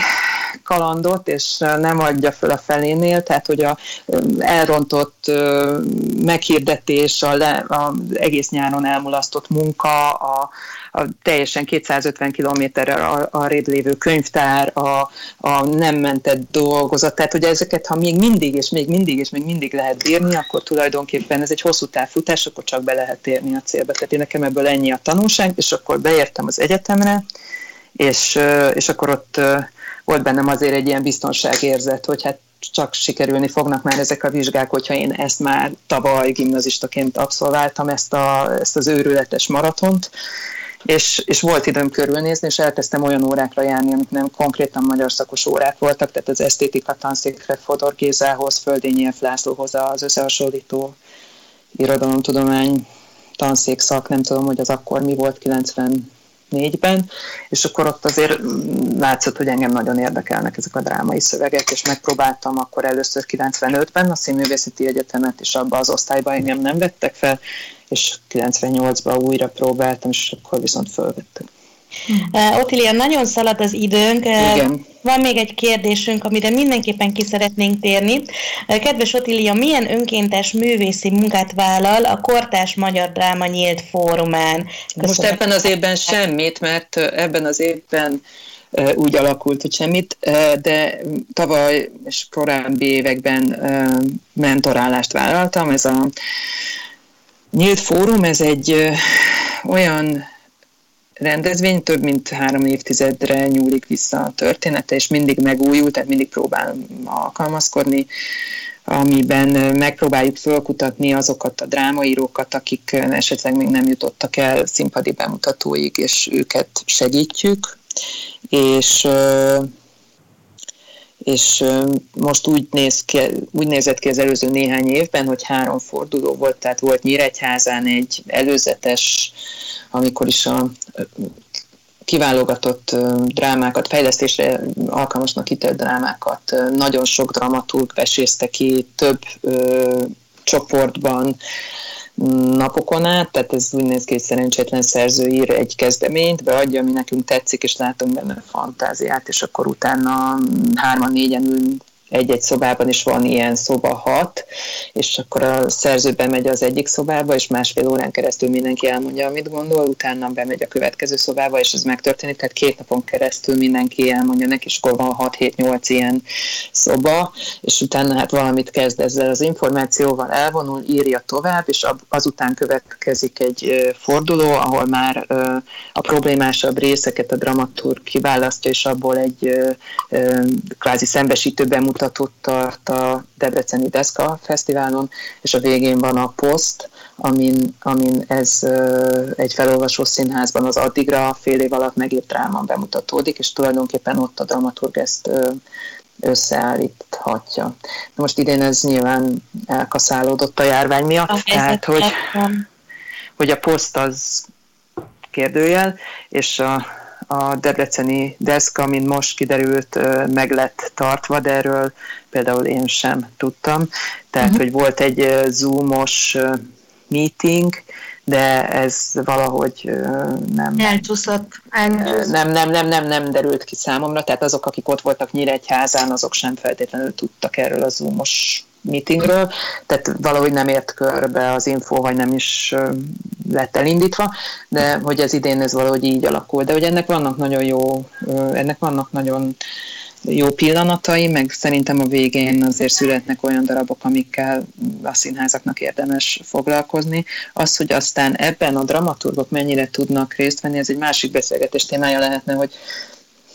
kalandot, és nem adja föl a felénél, tehát hogy a elrontott meghirdetés, a, le, a egész nyáron elmulasztott munka, a, a teljesen 250 kilométerrel arrébb lévő könyvtár, a, a nem mentett dolgozat, tehát hogy ezeket, ha még mindig, és még mindig, és még mindig lehet bírni, akkor tulajdonképpen ez egy hosszú távfutás, akkor csak be lehet érni a célba. Tehát én nekem ebből ennyi a tanulság, és akkor beértem az egyetemre, és, és akkor ott volt bennem azért egy ilyen biztonságérzet, hogy hát csak sikerülni fognak már ezek a vizsgák, hogyha én ezt már tavaly gimnazistaként abszolváltam, ezt, a, ezt az őrületes maratont, és, és volt időm körülnézni, és elkezdtem olyan órákra járni, amik nem konkrétan magyar szakos órák voltak, tehát az esztétika tanszékre Fodor Gézához, Földényi F. Lászlóhoz az összehasonlító irodalomtudomány tanszék szak, nem tudom, hogy az akkor mi volt, 90 négyben, és akkor ott azért látszott, hogy engem nagyon érdekelnek ezek a drámai szövegek, és megpróbáltam akkor először 95-ben a Színművészeti Egyetemet, és abba az osztályba engem nem vettek fel, és 98-ban újra próbáltam, és akkor viszont fölvettek. Uh, nagyon szalad az időnk. Igen. Van még egy kérdésünk, amire mindenképpen ki szeretnénk térni. Kedves Otilia, milyen önkéntes művészi munkát vállal a Kortás Magyar Dráma Nyílt Fórumán? Köszönöm. Most ebben az évben semmit, mert ebben az évben úgy alakult, hogy semmit, de tavaly és korábbi években mentorálást vállaltam. Ez a Nyílt Fórum, ez egy olyan rendezvény, több mint három évtizedre nyúlik vissza a története, és mindig megújul, tehát mindig próbál alkalmazkodni, amiben megpróbáljuk fölkutatni azokat a drámaírókat, akik esetleg még nem jutottak el színpadi bemutatóig, és őket segítjük, és és most úgy, néz ki, úgy nézett ki az előző néhány évben, hogy három forduló volt, tehát volt Nyíregyházán egy előzetes, amikor is a kiválogatott drámákat, fejlesztésre alkalmasnak ítélt drámákat nagyon sok dramaturg vesészte ki több ö, csoportban, napokon át, tehát ez úgy néz ki, hogy szerencsétlen szerző ír egy kezdeményt, beadja, ami nekünk tetszik, és látunk benne fantáziát, és akkor utána hárman-négyen ülünk egy-egy szobában is van ilyen szoba hat, és akkor a szerző bemegy az egyik szobába, és másfél órán keresztül mindenki elmondja, amit gondol, utána bemegy a következő szobába, és ez megtörténik, tehát két napon keresztül mindenki elmondja neki, és akkor van 6-7-8 ilyen szoba, és utána hát valamit kezd ezzel az információval, elvonul, írja tovább, és azután következik egy forduló, ahol már a problémásabb részeket a dramaturg kiválasztja, és abból egy kvázi szembesítő bemutató bemutatót tart a Debreceni Deszka Fesztiválon, és a végén van a poszt, amin, amin ez egy felolvasó színházban az addigra fél év alatt megírt dráma bemutatódik, és tulajdonképpen ott a dramaturg ezt összeállíthatja. Na most idén ez nyilván elkaszálódott a járvány miatt, a tehát hogy, hogy a poszt az kérdőjel, és a, a debreceni deszka, mint most kiderült, meg lett tartva, de erről például én sem tudtam. Tehát, uh-huh. hogy volt egy zoomos meeting, de ez valahogy nem... Elcsúszott. Nem, nem, nem, nem, nem derült ki számomra, tehát azok, akik ott voltak Nyíregyházán, azok sem feltétlenül tudtak erről a zoomos meetingről, tehát valahogy nem ért körbe az info, vagy nem is lett elindítva, de hogy ez idén ez valahogy így alakul. De hogy ennek vannak nagyon jó, ennek vannak nagyon jó pillanatai, meg szerintem a végén azért születnek olyan darabok, amikkel a színházaknak érdemes foglalkozni. Az, hogy aztán ebben a dramaturgok mennyire tudnak részt venni, ez egy másik beszélgetés témája lehetne, hogy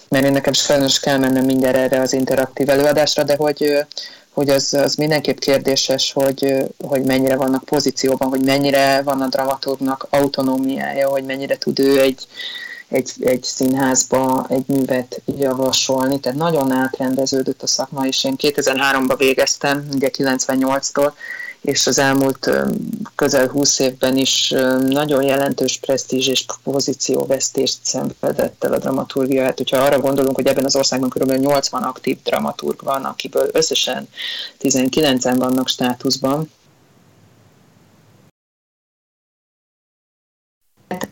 mert én nekem sajnos kell mennem mindjárt erre az interaktív előadásra, de hogy, hogy az, az mindenképp kérdéses, hogy, hogy mennyire vannak pozícióban, hogy mennyire van a dramaturgnak autonómiája, hogy mennyire tud ő egy, egy, egy színházba egy művet javasolni, tehát nagyon átrendeződött a szakma, és én 2003-ban végeztem, ugye 98-tól, és az elmúlt közel 20 évben is nagyon jelentős presztízs és pozícióvesztést szenvedett el a dramaturgia. Hát, hogyha arra gondolunk, hogy ebben az országban kb. 80 aktív dramaturg van, akiből összesen 19-en vannak státuszban,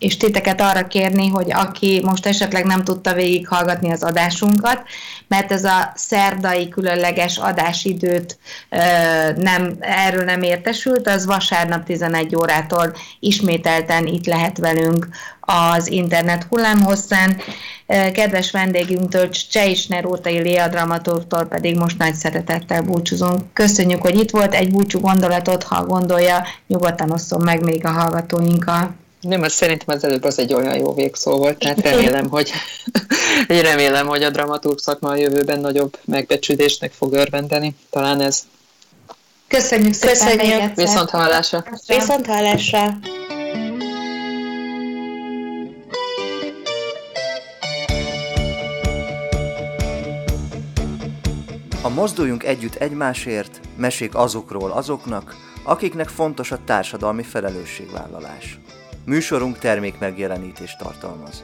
és titeket arra kérni, hogy aki most esetleg nem tudta végighallgatni az adásunkat, mert ez a szerdai különleges adásidőt nem, erről nem értesült, az vasárnap 11 órától ismételten itt lehet velünk az internet hullámhosszán. Kedves vendégünktől, Cseisner Ótai Léa dramaturgtól pedig most nagy szeretettel búcsúzunk. Köszönjük, hogy itt volt, egy búcsú gondolatot, ha gondolja, nyugodtan osszon meg még a hallgatóinkkal. Nem, az szerintem az előbb az egy olyan jó végszó volt, tehát remélem, hogy, [laughs] remélem, hogy a dramaturg szakma a jövőben nagyobb megbecsülésnek fog örvendeni. Talán ez. Köszönjük szépen Köszönjük. Viszont hallásra. Viszont hallásra. A Mozduljunk Együtt Egymásért mesék azokról azoknak, akiknek fontos a társadalmi felelősségvállalás. Műsorunk termék megjelenítést tartalmaz.